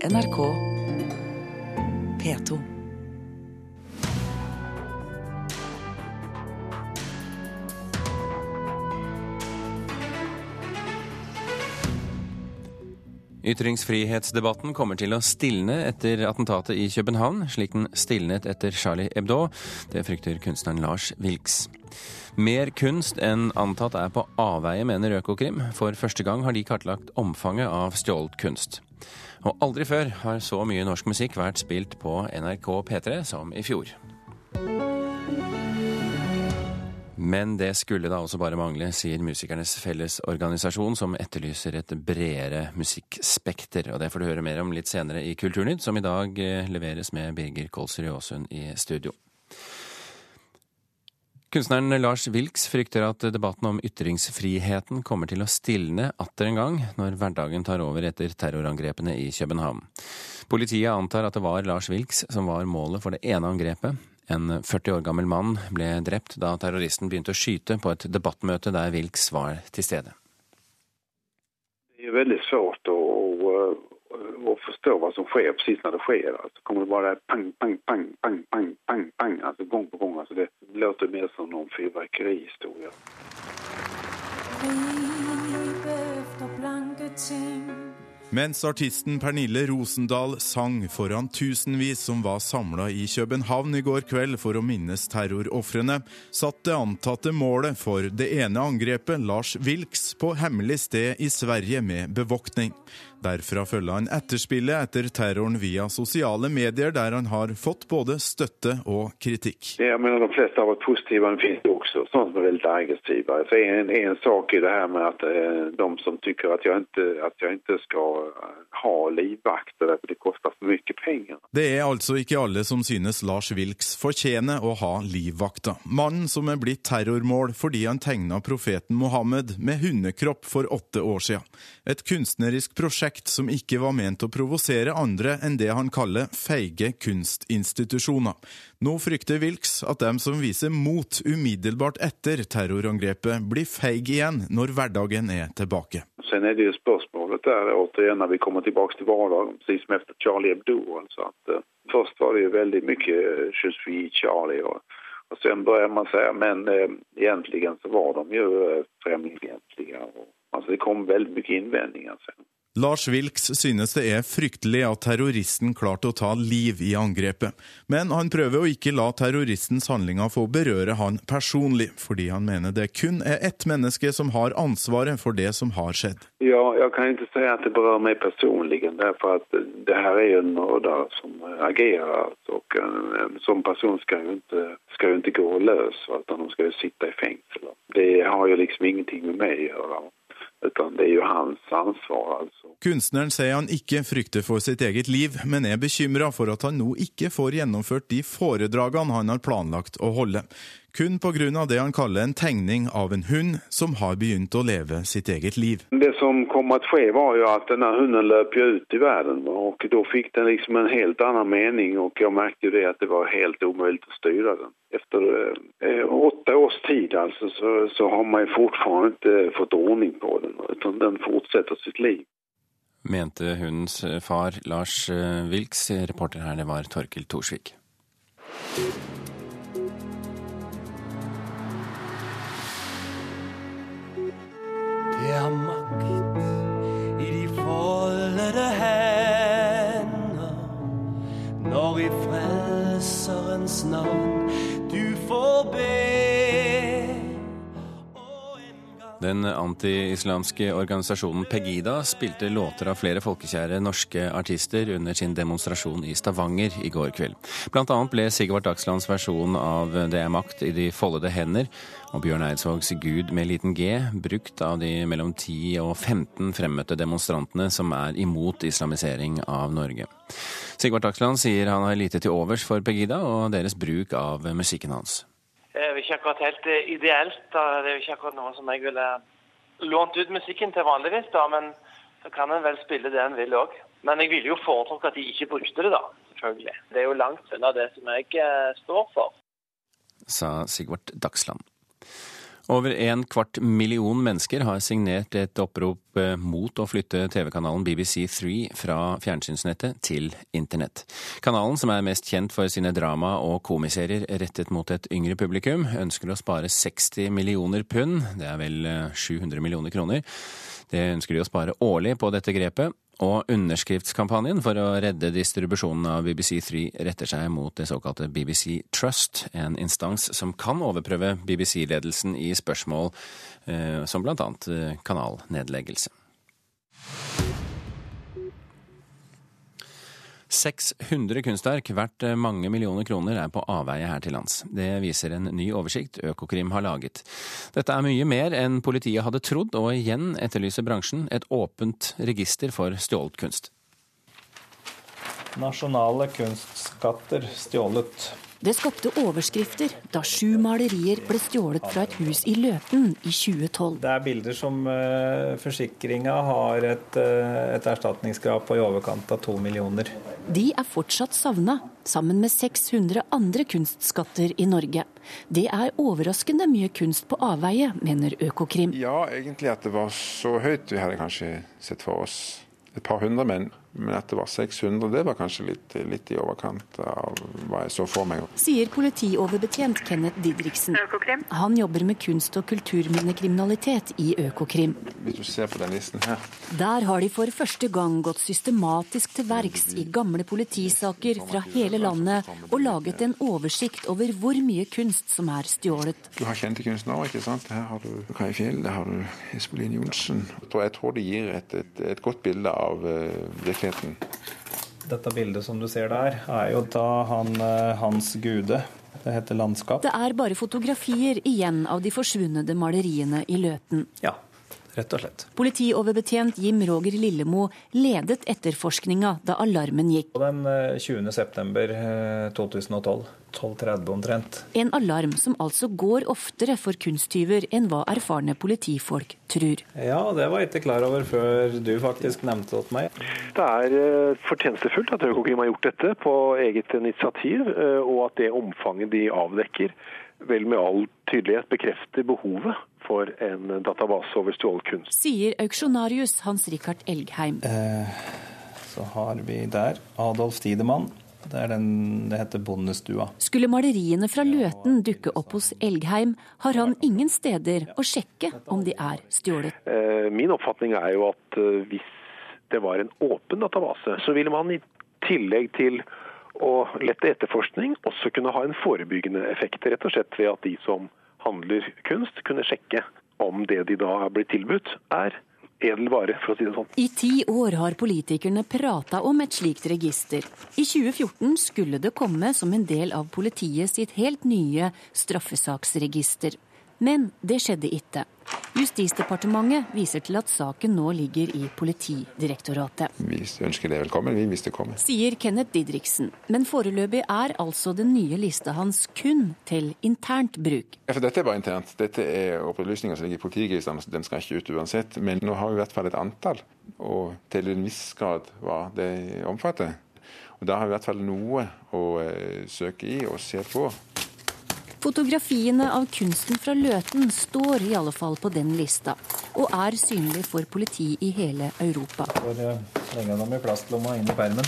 NRK P2. Ytringsfrihetsdebatten kommer til å stilne etter attentatet i København, slik den stilnet etter Charlie Hebdo. Det frykter kunstneren Lars Wilks. Mer kunst enn antatt er på avveie, mener Økokrim. For første gang har de kartlagt omfanget av stjålet kunst. Og aldri før har så mye norsk musikk vært spilt på NRK P3 som i fjor. Men det skulle da også bare mangle, sier Musikernes Fellesorganisasjon, som etterlyser et bredere musikkspekter. Og det får du høre mer om litt senere i Kulturnytt, som i dag eh, leveres med Birger Kolsrud Aasund i studio. Kunstneren Lars Wilks frykter at debatten om ytringsfriheten kommer til å stilne atter en gang når hverdagen tar over etter terrorangrepene i København. Politiet antar at det var Lars Wilks som var målet for det ene angrepet. En 40 år gammel mann ble drept da terroristen begynte å skyte på et debattmøte der Wilks var til stede. Det er veldig svårt å, å, å forstå hva som skjer precis når det skjer. Altså, kommer det bare pang, pang, pang, pang, pang, pang, pang, altså gang på gang. Altså, det låter mer som noen fyrverkerihistorie. Mens artisten Pernille Rosendal sang foran tusenvis som var samla i København i går kveld for å minnes terrorofrene, satt det antatte målet for det ene angrepet, Lars Wilks, på hemmelig sted i Sverige med bevoktning. Derfra følger han etterspillet etter terroren via sosiale medier, der han har fått både støtte og kritikk. Jeg mener De fleste har vært positive, men det finnes også sånne som er veldig aggressive. Så en, en sak i det her med at eh, de som syns at at jeg ikke skal ha livvakter, det koster for mye penger. Det er altså ikke alle som synes Lars Wilks fortjener å ha livvakter. Mannen som er blitt terrormål fordi han tegna profeten Mohammed med hundekropp for åtte år siden. Et kunstnerisk prosjekt som ikke var ment å provosere andre enn det han kaller feige kunstinstitusjoner. Nå frykter Wilks at dem som viser mot umiddelbart etter terrorangrepet, blir feige igjen når hverdagen er tilbake. Sen er det jo spørsmålet der, återigen, når vi kommer tilbake til hverdagen, precis som etter Charlie Hebdo. Altså at, uh, først var det jo veldig mye uh, Charlie. og och sen börjar man säga, men eh, egentligen så var de ju eh, främlingsfientliga. Alltså det kom väldigt mycket invändningar sen. Lars Wilks synes det er fryktelig at terroristen klarte å ta liv i angrepet, men han prøver å ikke la terroristens handlinger få berøre han personlig, fordi han mener det kun er ett menneske som har ansvaret for det som har skjedd. Ja, jeg kan ikke si at det berører meg personlig, for det her er en morder som agerer, og en sånn person skal jo ikke, skal jo ikke gå løs, de skal jo sitte i fengsel. Det har jo liksom ingenting med meg å gjøre. Utan det er jo hans ansvar, altså. Kunstneren sier han ikke frykter for sitt eget liv, men er bekymra for at han nå ikke får gjennomført de foredragene han har planlagt å holde. Kun pga. det han kaller en tegning av en hund som har begynt å leve sitt eget liv. Det som kom til å skje, var jo at denne hunden løp ut i verden. og Da fikk den liksom en helt annen mening, og jeg merket jo det at det var helt umulig å styre den. Etter eh, åtte års tid altså, så, så har man fortsatt ikke fått ordning på den. utan Den fortsetter sitt liv mente hundens far Lars eh, Wilks. Reporter her, det var Torkel Thorsvik. Det er makt i de foldede hender når i Frelserens navn du får be. Den anti-islamske organisasjonen Pegida spilte låter av flere folkekjære norske artister under sin demonstrasjon i Stavanger i går kveld. Blant annet ble Sigvart Dagslands versjon av Det er makt i de foldede hender og Bjørn Eidsvågs Gud med liten g brukt av de mellom 10 og 15 fremmøtte demonstrantene som er imot islamisering av Norge. Sigvart Dagsland sier han har lite til overs for Pegida og deres bruk av musikken hans er jo ikke akkurat helt eh, ideelt. Da. Det er jo ikke akkurat noe som jeg ville lånt ut musikken til vanligvis, da, men så kan en vel spille det en vil òg. Men jeg ville jo foretrukket at de ikke brukte det, da. Selvfølgelig. Det er jo langt unna det som jeg eh, står for. Sa Sigvart Dagsland. Over en kvart million mennesker har signert et opprop eh, mot å flytte TV-kanalen BBC3 fra fjernsynsnettet til internett. Kanalen, som er mest kjent for sine drama- og komiserier rettet mot et yngre publikum, ønsker å spare 60 millioner pund, det er vel 700 eh, millioner kroner. Det ønsker de å spare årlig på dette grepet, og underskriftskampanjen for å redde distribusjonen av BBC3 retter seg mot det såkalte BBC Trust, en instans som kan overprøve BBC-ledelsen i spørsmål eh, som annet eh, kanalnedleggelse. 600 kunstverk verdt mange millioner kroner er på avveie her til lands. Det viser en ny oversikt Økokrim har laget. Dette er mye mer enn politiet hadde trodd, og igjen etterlyser bransjen et åpent register for stjålet kunst. Nasjonale kunstskatter stjålet. Det skapte overskrifter da sju malerier ble stjålet fra et hus i Løten i 2012. Det er bilder som uh, forsikringa har et, uh, et, erstatningskrav på i overkant av to millioner. De er fortsatt savna, sammen med 600 andre kunstskatter i Norge. Det er overraskende mye kunst på avveie, mener Økokrim. Ja, egentlig at det var så høyt vi hadde kanskje sett for oss. Et par hundre, men men at det var 600, det var kanskje litt, litt, i overkant av hva jeg så for meg. Sier politioverbetjent Kenneth Didriksen. Økokrim. Han jobber med kunst- og kulturminnekriminalitet i Økokrim. Hvis du ser på den listen her. Der har de for første gang gått systematisk til verks i gamle politisaker fra hele landet og laget en oversikt over hvor mye kunst som er stjålet. Du har kjente kunstnere, ikke sant. Her har du Kai Fjell, der har du Espelin Johnsen. Jeg tror det gir et, et, et godt bilde av uh, virkeligheten. Dette bildet som du ser der, er jo da han, eh, Hans Gude. Det heter 'Landskap'. Det er bare fotografier igjen av de forsvunne maleriene i Løten. Ja, rett og slett. Politioverbetjent Jim Roger Lillemo ledet etterforskninga da alarmen gikk. Den 20. september 2012. 12.30 omtrent. En alarm som altså går oftere for kunsttyver enn hva erfarne politifolk tror. Ja, det var jeg ikke klar over før du faktisk nevnte det til meg. Det er eh, fortjenestefullt at Økokrim har gjort dette på eget initiativ, eh, og at det omfanget de avdekker, vel med all tydelighet bekrefter behovet for en database over stjålet kunst. Sier auksjonarius Hans Rikard Elgheim. Eh, så har vi der Adolf Tidemann. Det er den det heter Bondestua. Skulle maleriene fra Løten dukke opp hos Elgheim, har han ingen steder å sjekke om de er stjålet. Eh, min oppfatning er jo at eh, hvis det var en åpen database, så ville man i tillegg til å lett etterforskning også kunne ha en forebyggende effekt. Rett og slett ved at de som handler kunst, kunne sjekke om det de da er blitt tilbudt, er edel vare, for å si det sånn. I ti år har politikerne prata om et slikt register. I 2014 skulle det komme som en del av politiet sitt helt nye straffesaksregister. Men det skjedde ikke. Justisdepartementet viser til at saken nå ligger i Politidirektoratet. Vi ønsker det velkommen, vi, hvis det kommer. Sier Kenneth Didriksen. Men foreløpig er altså den nye lista hans kun til internt bruk. Ja, for dette er bare internt. Dette er opplysninger som ligger i politiregisteret. Den skal ikke ut uansett. Men nå har vi i hvert fall et antall, og til en viss grad hva det omfatter. Og Da har vi i hvert fall noe å uh, søke i og se på. Fotografiene av kunsten fra Løten står i alle fall på den lista, og er synlig for politi i hele Europa. Uh, legge dem i plastlomma inn i permen.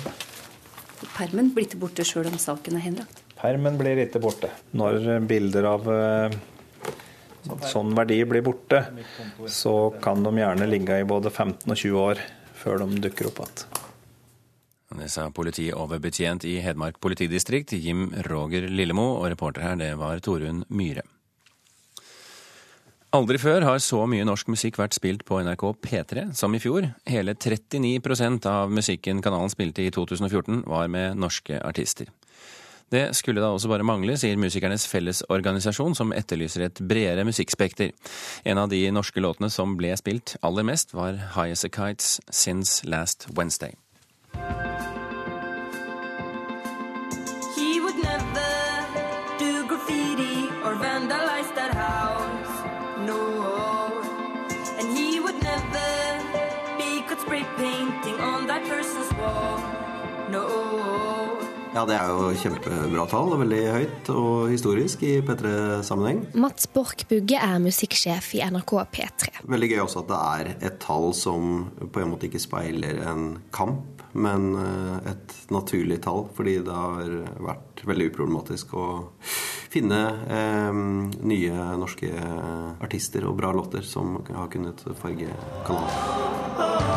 Permen blir ikke borte sjøl om saken er henlagt? Permen blir ikke borte. Når bilder av uh, sånn verdi blir borte, så kan de gjerne ligge i både 15 og 20 år før de dukker opp igjen. Det sa politioverbetjent i Hedmark politidistrikt, Jim Roger Lillemo, og reporter her, det var Torunn Myhre. Aldri før har så mye norsk musikk vært spilt på NRK P3 som i fjor. Hele 39% av musikken kanalen spilte i 2014 var med norske artister. Det skulle da også bare mangle, sier Musikernes Fellesorganisasjon, som etterlyser et bredere musikkspekter. En av de norske låtene som ble spilt aller mest, var High As A Kites Since Last Wednesday. Ja, det er jo kjempebra tall. Veldig høyt og historisk i P3-sammenheng. Mats Borch Bugge er musikksjef i NRK P3. Veldig gøy også at det er et tall som på en måte ikke speiler en kamp, men eh, et naturlig tall. Fordi det har vært veldig uproblematisk å finne eh, nye norske artister og bra låter som har kunnet farge kanalen.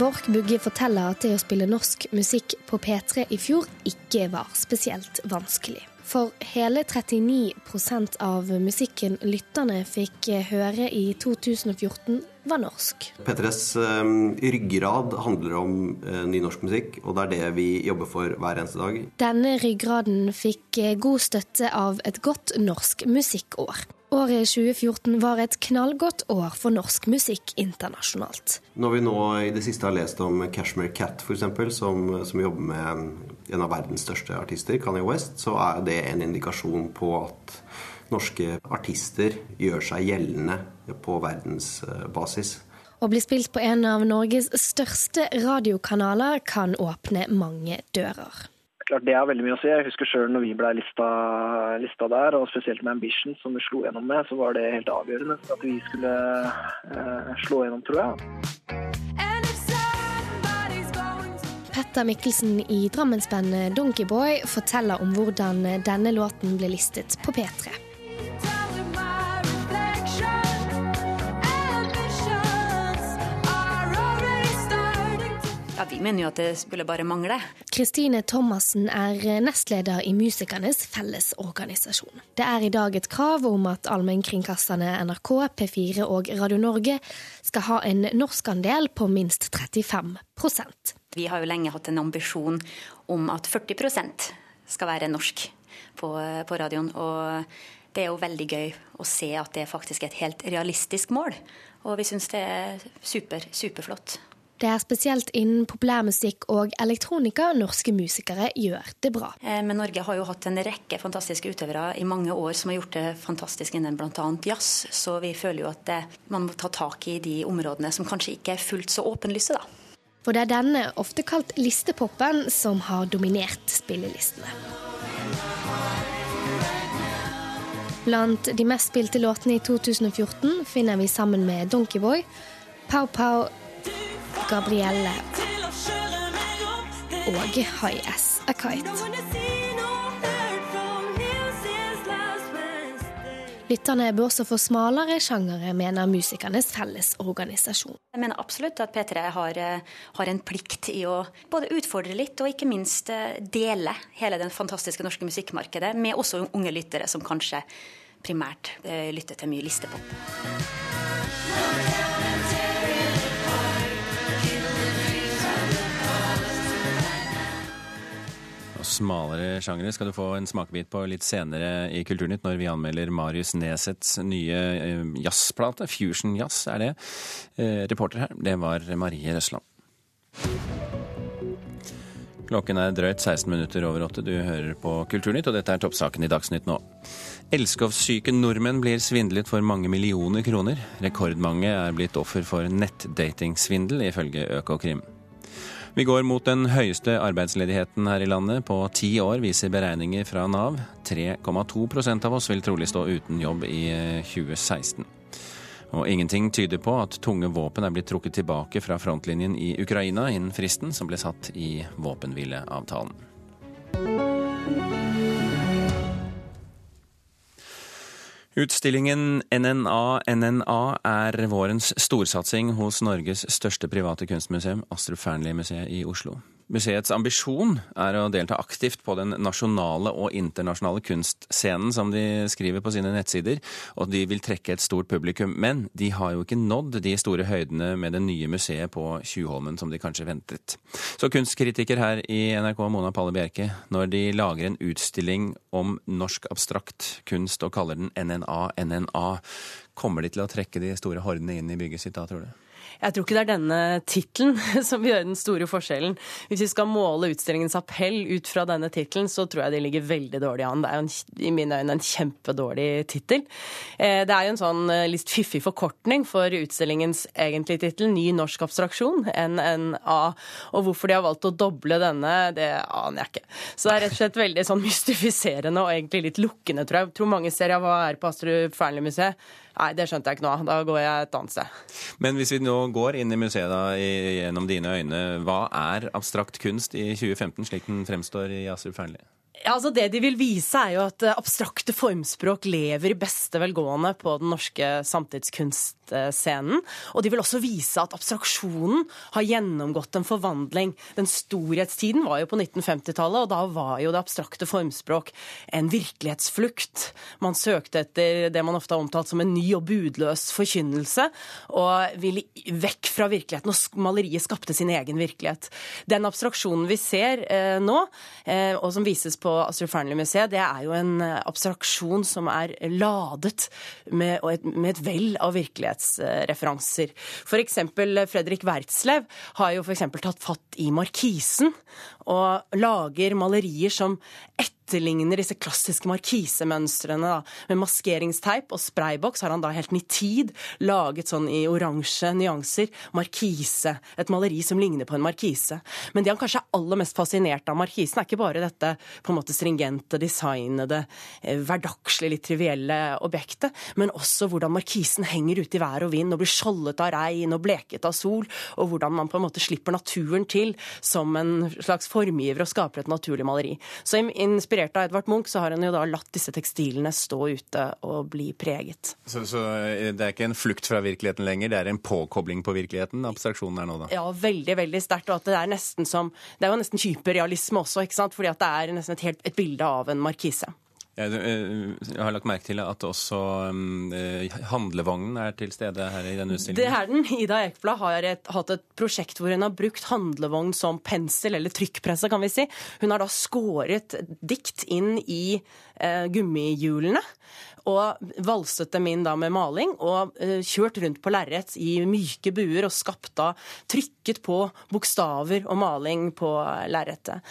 Borch Bugge forteller at det å spille norsk musikk på P3 i fjor ikke var spesielt vanskelig. For hele 39% av musikken lytterne fikk høre i 2014, var norsk. P3s uh, ryggrad handler om uh, ny norsk musikk, og det er det vi jobber for hver eneste dag. Denne ryggraden fikk god støtte av et godt norsk musikkår. Året 2014 var et knallgodt år for norsk musikk internasjonalt. Når vi nå i det siste har lest om Cashmere Cat, f.eks., som, som jobber med en av verdens største artister, Kanye West, så er det en indikasjon på at norske artister gjør seg gjeldende på verdensbasis. Å bli spilt på en av Norges største radiokanaler kan åpne mange dører klart Det har veldig mye å si. Jeg husker sjøl når vi ble lista, lista, der, og spesielt med Ambition, som vi slo gjennom med, så var det helt avgjørende for at vi skulle eh, slå gjennom, tror jeg. Petter Mikkelsen i Drammensbandet Donkeyboy forteller om hvordan denne låten ble listet på P3. Ja, Vi mener jo at det skulle bare mangle. Kristine Thomassen er nestleder i Musikernes Fellesorganisasjon. Det er i dag et krav om at allmennkringkasterne NRK, P4 og Radio Norge skal ha en norskandel på minst 35% Vi har jo lenge hatt en ambisjon om at 40% skal være norsk på, på radioen. og det er jo veldig gøy å se at det faktisk er et helt realistisk mål. Og vi syns det er super, superflott. Det er spesielt innen populærmusikk og elektronika norske musikere gjør det bra. Eh, men Norge har jo hatt en rekke fantastiske utøvere i mange år som har gjort det fantastisk innen bl.a. jazz, så vi føler jo at det, man må ta tak i de områdene som kanskje ikke er fullt så åpenlyse, da. For det er denne, ofte kalt listepopen, som har dominert spillelistene. Blant de mest spilte låtene i 2014 finner vi sammen med Donkeyboy, Pow Pow, Gabrielle og High As A Kite. Lytterne bør også få smalere sjangere, mener Musikernes Fellesorganisasjon. Jeg mener absolutt at P3 har, har, en plikt i å både utfordre litt og ikke minst eh, dele hele den fantastiske norske musikkmarkedet med også unge lyttere som kanskje primært eh, lytter til mye listepop. Smalere sjangere skal du få en smakebit på litt senere i Kulturnytt, når vi anmelder Marius Nesets nye eh, jazzplate. Fusion Jazz er det. Eh, reporter her, det var Marie Røsland. Klokken er drøyt 16 minutter over åtte. Du hører på Kulturnytt, og dette er toppsaken i Dagsnytt nå. Elskovssyke nordmenn blir svindlet for mange millioner kroner. Rekordmange er blitt offer for nettdatingsvindel, ifølge Økokrim. Vi går mot den høyeste arbeidsledigheten her i landet på ti år, viser beregninger fra Nav. 3,2% av oss vil trolig stå uten jobb i 2016. Eh, Og ingenting tyder på at tunge våpen er blitt trukket tilbake fra frontlinjen i Ukraina innen fristen som ble satt i våpenhvileavtalen. Utstillingen NNA NNA er vårens storsatsing hos Norges største private kunstmuseum, Astrup Fearnley-museet i Oslo. Museets ambisjon er å delta aktivt på den nasjonale og internasjonale kunstscenen, som de skriver på sine nettsider, og de vil trekke et stort publikum. Men de har jo ikke nådd de store høydene med det nye museet på Tjuvholmen som de kanskje ventet. Så kunstkritiker her i NRK, Mona Palle Bjerke, når de lager en utstilling om norsk abstrakt kunst og kaller den NNA NNA, Kommer de til å trekke de store hordene inn i bygget sitt da, tror du? Jeg tror ikke det er denne tittelen som gjør den store forskjellen. Hvis vi skal måle utstillingens appell ut fra denne tittelen, så tror jeg de ligger veldig dårlig an. Det er jo en, i mine øyne en kjempedårlig tittel. Eh, det er jo en sånn eh, litt fiffig forkortning for utstillingens egentlige tittel, Ny norsk abstraksjon, NNA. Og hvorfor de har valgt å doble denne, det aner jeg ikke. Så det er rett og slett veldig sånn mystifiserende og egentlig litt lukkende, tror jeg. Jeg tror mange ser ja, hva er på Astrup Fearnley-museet? Nei, det skjønte jeg ikke nå. Da går jeg et annet sted. Men hvis vi nå går inn i museet da, gjennom dine øyne, hva er abstrakt kunst i 2015, slik den fremstår i Astrup Fearnley? Ja, altså Det de vil vise, er jo at abstrakte formspråk lever i beste velgående på den norske samtidskunst scenen. Og de vil også vise at abstraksjonen har gjennomgått en forvandling. Den storhetstiden var jo på 1950-tallet, og da var jo det abstrakte formspråk en virkelighetsflukt. Man søkte etter det man ofte har omtalt som en ny og budløs forkynnelse, og ville vekk fra virkeligheten, og maleriet skapte sin egen virkelighet. Den abstraksjonen vi ser eh, nå, eh, og som vises på Astrup Fearnley-museet, det er jo en abstraksjon som er ladet med, med et vell av virkelighet virkelighetsreferanser. F.eks. Fredrik Wertslev har jo f.eks. tatt fatt i markisen og lager malerier som etterligner disse klassiske markisemønstrene. Med maskeringsteip og sprayboks har han da helt nitid laget sånn i oransje nyanser markise. Et maleri som ligner på en markise. Men det han kanskje er aller mest fascinert av markisen, er ikke bare dette på en måte stringente, designede, eh, hverdagslige, litt trivielle objektet, men også hvordan markisen henger ute i vær og vind og blir skjoldet av regn og bleket av sol, og hvordan man på en måte slipper naturen til som en slags formgiver og skaper et naturlig maleri. Så inspirert av Edvard Munch så har han jo da latt disse tekstilene stå ute og bli preget. Så, så eh, det er ikke en flukt fra virkeligheten lenger, det er en påkobling på virkeligheten abstraksjonen er nå, da? Ja, veldig, veldig sterkt. Og at det er nesten som Det er jo nesten kyperrealisme også, ikke sant? Fordi at det er nesten et, helt, et bilde av en markise. Eh, jeg har lagt merke til at også um, handlevognen er til stede her i denne utstillingen. Det er den. Ida Ekblad har et, hatt et prosjekt hvor hun har brukt handlevogn som pensel, eller trykkpresse, kan vi si. Hun har da skåret dikt inn i eh, gummihjulene og valset dem inn da med maling og uh, kjørt rundt på lerret i myke buer og skapt da trykket på bokstaver og maling på lerretet.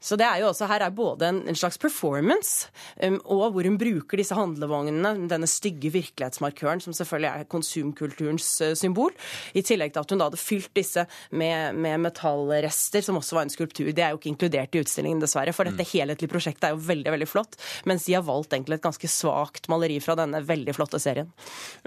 Så det er jo også her er både en, en slags performance um, og hvor hun bruker disse handlevognene, denne stygge virkelighetsmarkøren som selvfølgelig er konsumkulturens uh, symbol, i tillegg til at hun da hadde fylt disse med, med, metallrester, som også var en skulptur. Det er jo ikke inkludert i utstillingen, dessverre, for dette mm. helhetlige prosjektet er jo veldig, veldig flott, mens de har valgt egentlig et ganske svakt maleri fra denne veldig flotte serien.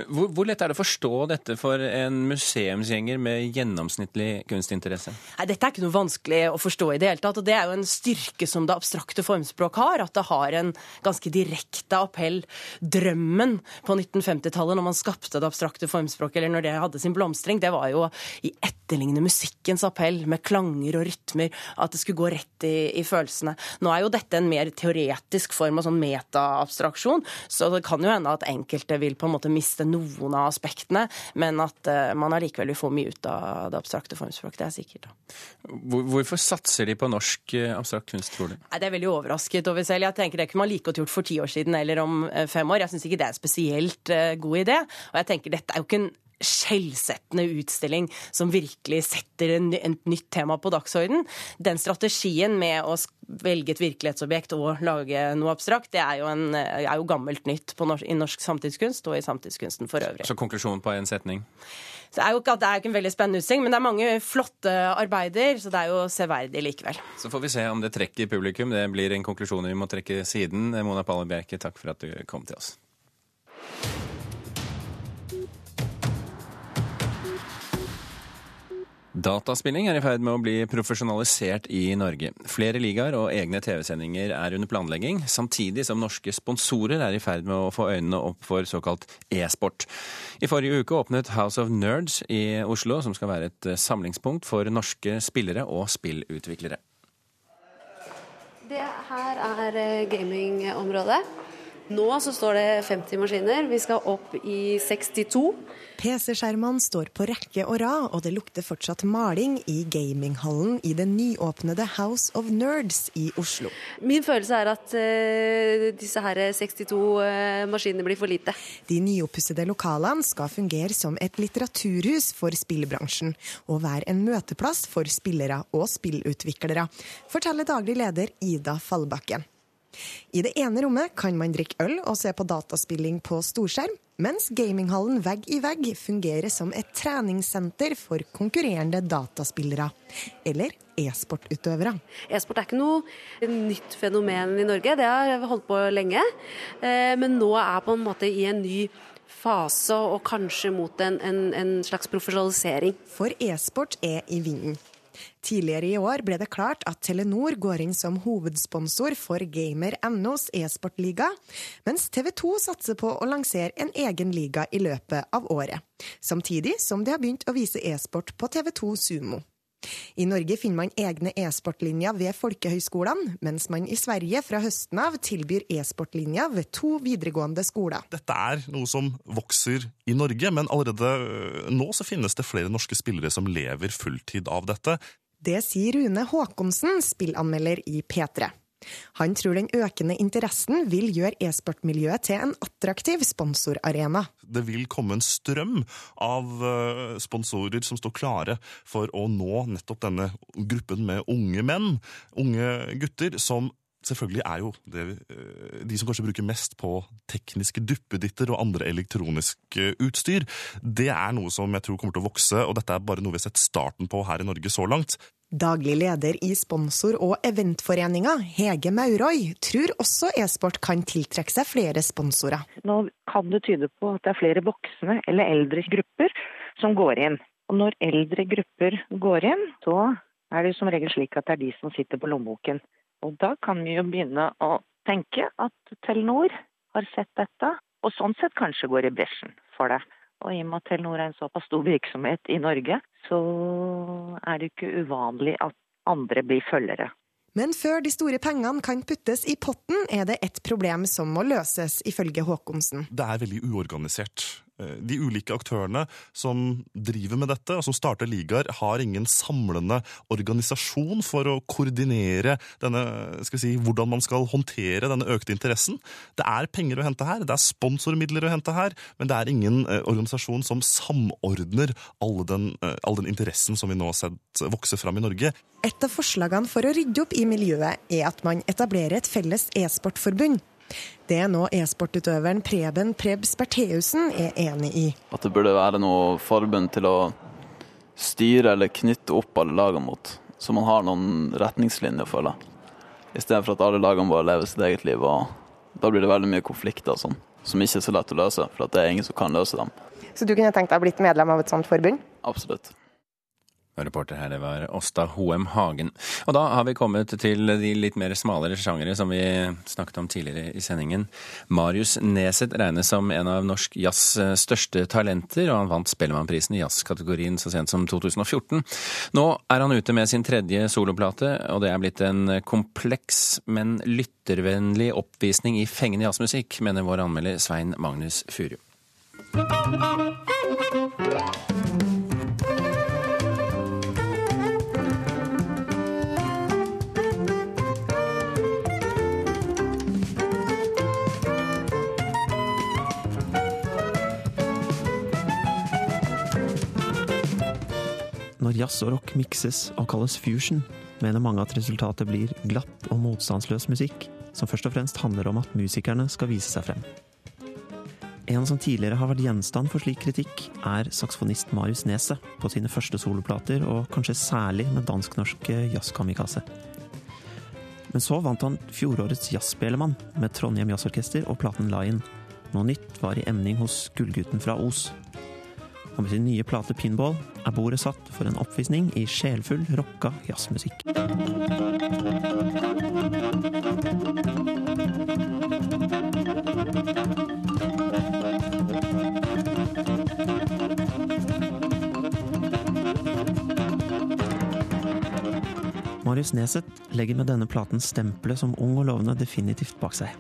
Hvor, hvor, lett er det å forstå dette for en museumsgjenger med gjennomsnittlig kunstinteresse? Nei, Dette er ikke noe vanskelig å forstå i det hele tatt. og Det er jo en styrke som det abstrakte formspråk har. At det har en ganske direkte appell. Drømmen på 1950-tallet, når man skapte det abstrakte formspråket, eller når det hadde sin blomstring, det var jo i etterligne musikkens appell, med klanger og rytmer. At det skulle gå rett i, i følelsene. Nå er jo dette en mer teoretisk form av sånn metaabstraksjon, så det kan jo hende at enkelte vil på en måte miste noen av aspektene, men at uh, man allikevel vil få mye ut av det abstrakte formspråket. Det er sikkert. Hvorfor satser de på norsk uh, abstrakt kunst, tror du? Nei, det er veldig overrasket over selv. Jeg tenker Det kunne man like godt gjort for ti år siden eller om uh, fem år. Jeg syns ikke det er en spesielt god idé. Og jeg tenker dette er jo ikke en skjellsettende utstilling som virkelig setter en, en nytt tema på dagsorden. Den strategien med å velge et virkelighetsobjekt og lage noe abstrakt, det er jo, en, er jo gammelt nytt norsk, i norsk samtidskunst og i samtidskunsten for øvrig. Så konklusjonen på en setning? det er jo ikke, det er ikke en veldig spennende utstilling, men det er mange flotte arbeider, så det er jo severdig likevel. Så får vi se om det trekker publikum. Det blir en konklusjon vi må trekke siden. Mona Palle Bjerke, takk for at du kom til oss. Dataspilling er i ferd med å bli profesjonalisert i Norge. Flere ligaer og egne TV-sendinger er under planlegging, samtidig som norske sponsorer er i ferd med å få øynene opp for såkalt e-sport. I forrige uke åpnet House of Nerds i Oslo, som skal være et samlingspunkt for norske spillere og spillutviklere. Det her er gamingområdet. Nå så står det 50 maskiner. Vi skal opp i 62. PC-skjermene står på rekke og rad, og det lukter fortsatt maling i gaminghallen i det nyåpnede House of Nerds i Oslo. Min følelse er at uh, disse her 62 uh, maskinene blir for lite. De nyoppussede lokalene skal fungere som et litteraturhus for spillbransjen, og være en møteplass for spillere og spillutviklere, forteller daglig leder Ida Fallbakken. I det ene rommet kan man drikke øl og se på dataspilling på storskjerm, mens gaminghallen vegg i vegg fungerer som et treningssenter for konkurrerende dataspillere. Eller e-sportutøvere. E-sport er ikke noe nytt fenomen i Norge, det har holdt på lenge. Eh, men nå er på en måte i en ny fase, og kanskje mot en, en, en slags profesjonalisering. For e-sport er i vinden. Tidligere i år ble det klart at Telenor går inn som hovedsponsor for Gamer.nos e-sportliga, mens TV 2 satser på å lansere en egen liga i løpet av året. Samtidig som de har begynt å vise e-sport på TV 2 Sumo. I Norge finner man egne e-sportlinjer ved folkehøyskolene, mens man i Sverige fra høsten av tilbyr e-sportlinjer ved to videregående skoler. Dette er noe som vokser i Norge, men allerede øh, nå så finnes det flere norske spillere som lever fulltid av dette. Det sier Rune Håkonsen, spillanmelder i P3. Han tror den økende interessen vil gjøre e-sportmiljøet til en attraktiv sponsorarena. Det vil komme en strøm av eh, sponsorer som står klare for å nå nettopp denne gruppen med unge menn, unge gutter, som selvfølgelig er jo det, eh, de som kanskje bruker mest på tekniske duppeditter og andre elektronisk utstyr. Det er noe som jeg tror kommer til å vokse, og dette er bare noe vi har sett starten på her i Norge så langt. Daglig leder i sponsor- og eventforeninga, Hege Maurøy, tror også e-sport kan tiltrekke seg flere sponsorer. Nå kan det tyde på at det er flere voksne eller eldre grupper som går inn. Og når eldre grupper går inn, så er det som regel slik at det er de som sitter på lommeboken. Og da kan vi jo begynne å tenke at Telenor har sett dette, og sånn sett kanskje går i bresjen for det. Og i og med at Telenor er en såpass stor virksomhet i Norge, så er det ikke uvanlig at andre blir følgere. Men før de store pengene kan puttes i potten, er det et problem som må løses, ifølge Håkonsen. Det er veldig uorganisert. Eh, de ulike aktørene som driver med dette, og som starter ligaer, har ingen samlende organisasjon for å koordinere denne, si, hvordan man skal håndtere denne økte interessen. Det er penger å hente her, det er sponsormidler å hente her, men det er ingen eh, organisasjon som samordner all den, eh, all den interessen som vi nå har sett vokse fram i Norge. Et av forslagene for å rydde opp i miljøet er at man etablerer et felles e-sportforbund. Det er nå e-sportutøveren Preben Prebz Bertheussen er enig i. At det burde være noe forbund til å styre eller knytte opp alle lagene mot. Så man har noen retningslinjer for det. Istedenfor at alle lagene bare lever sitt eget liv. og Da blir det veldig mye konflikter og sånn, som ikke er så lett å løse. For det er ingen som kan løse dem. Så du kunne tenkt deg å blitt medlem av et sånt forbund? Absolutt. Reporter her, det var Åsta Hoem Hagen. Og da har vi kommet til de litt mer smalere sjangere som vi snakket om tidligere i sendingen. Marius Neset regnes som en av norsk jazz største talenter, og han vant Spellemannprisen i jazzkategorien så sent som 2014. Nå er han ute med sin tredje soloplate, og det er blitt en kompleks, men lyttervennlig oppvisning i fengende jazzmusikk, mener vår anmelder Svein Magnus Furu. Jazz og rock mikses og kalles fusion, mener mange at resultatet blir glatt og motstandsløs musikk, som først og fremst handler om at musikerne skal vise seg frem. En som tidligere har vært gjenstand for slik kritikk, er saksofonist Marius Neset på sine første soloplater, og kanskje særlig med dansk-norske jazzkamikaze. Men så vant han fjorårets Jazzspelemann med Trondheim Jazzorkester og platen Lion. Noe nytt var i emning hos Gullgutten fra Os, med sin nye plate Pinball er bordet satt for en oppvisning i sjelfull rocka jazzmusikk. Marius Neseth legger med denne platen stempelet som ung og lovende definitivt bak seg.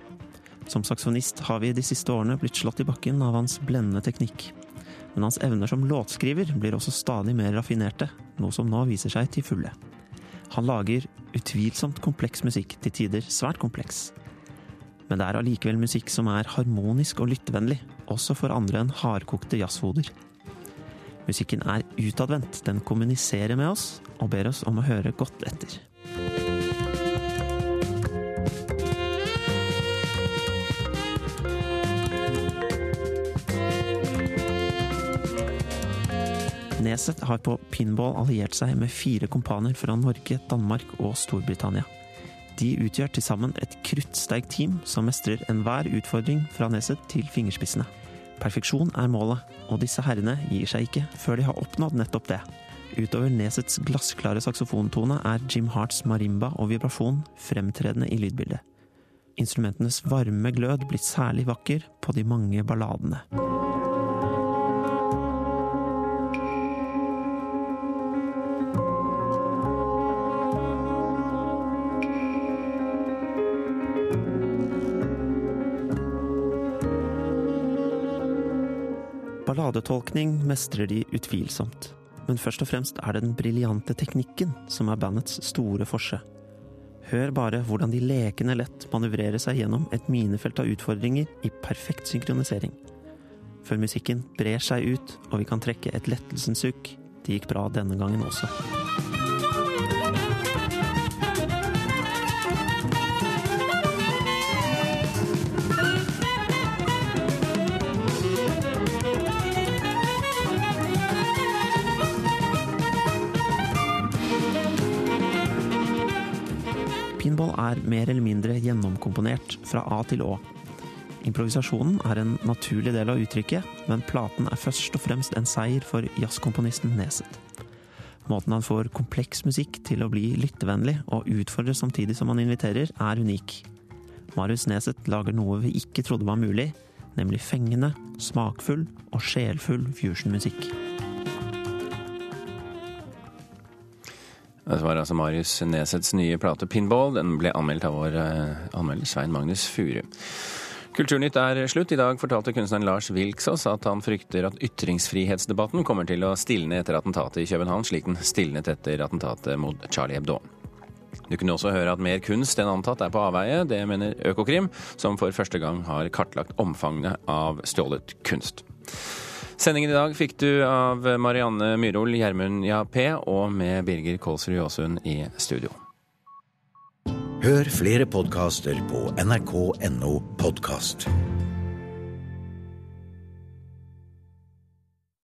Som saksofonist har vi de siste årene blitt slått i bakken av hans blendende teknikk. Men hans evner som låtskriver blir også stadig mer raffinerte, noe som nå viser seg til fulle. Han lager utvilsomt kompleks musikk, til tider svært kompleks. Men det er allikevel musikk som er harmonisk og lyttevennlig, også for andre enn hardkokte jazzhoder. Musikken er utadvendt, den kommuniserer med oss og ber oss om å høre godt etter. Neset har på pinball alliert seg med fire kompaner fra Norge, Danmark og Storbritannia. De utgjør til sammen et kruttsterkt team som mestrer enhver utfordring fra Neset til fingerspissene. Perfeksjon er målet, og disse herrene gir seg ikke før de har oppnådd nettopp det. Utover Nesets glassklare saksofontone er Jim Harts marimba og vibrasjon fremtredende i lydbildet. Instrumentenes varme glød blir særlig vakker på de mange balladene. Balladetolkning mestrer de utvilsomt, men først og fremst er det den briljante teknikken som er bandets store forse. Hør bare hvordan de lekende lett manøvrerer seg gjennom et minefelt av utfordringer i perfekt synkronisering. Før musikken brer seg ut og vi kan trekke et lettelsens sukk. Det gikk bra denne gangen også. Mer eller mindre gjennomkomponert fra A til Å. Improvisasjonen er en naturlig del av uttrykket, men platen er først og fremst en seier for jazzkomponisten Neset. Måten han får kompleks musikk til å bli lyttevennlig og utfordre samtidig som han inviterer, er unik. Marius Neset lager noe vi ikke trodde var mulig, nemlig fengende, smakfull og sjelfull fusionmusikk. Det var altså Marius Nesets nye plate 'Pinball'. Den ble anmeldt av vår eh, anmelder Svein Magnus Furu. Kulturnytt er slutt. I dag fortalte kunstneren Lars Vilksås at han frykter at ytringsfrihetsdebatten kommer til å stilne etter attentatet i København, slik den stilnet etter attentatet mot Charlie Hebdo. Du kunne også høre at mer kunst enn antatt er på avveie. Det mener Økokrim, som for første gang har kartlagt omfanget av stjålet kunst. Sendingen i dag fikk du av Marianne Myrhol, Gjermund Jappé og med Birger Kålsrud Jåsund i studio. Hør flere podkaster på nrk.no podkast.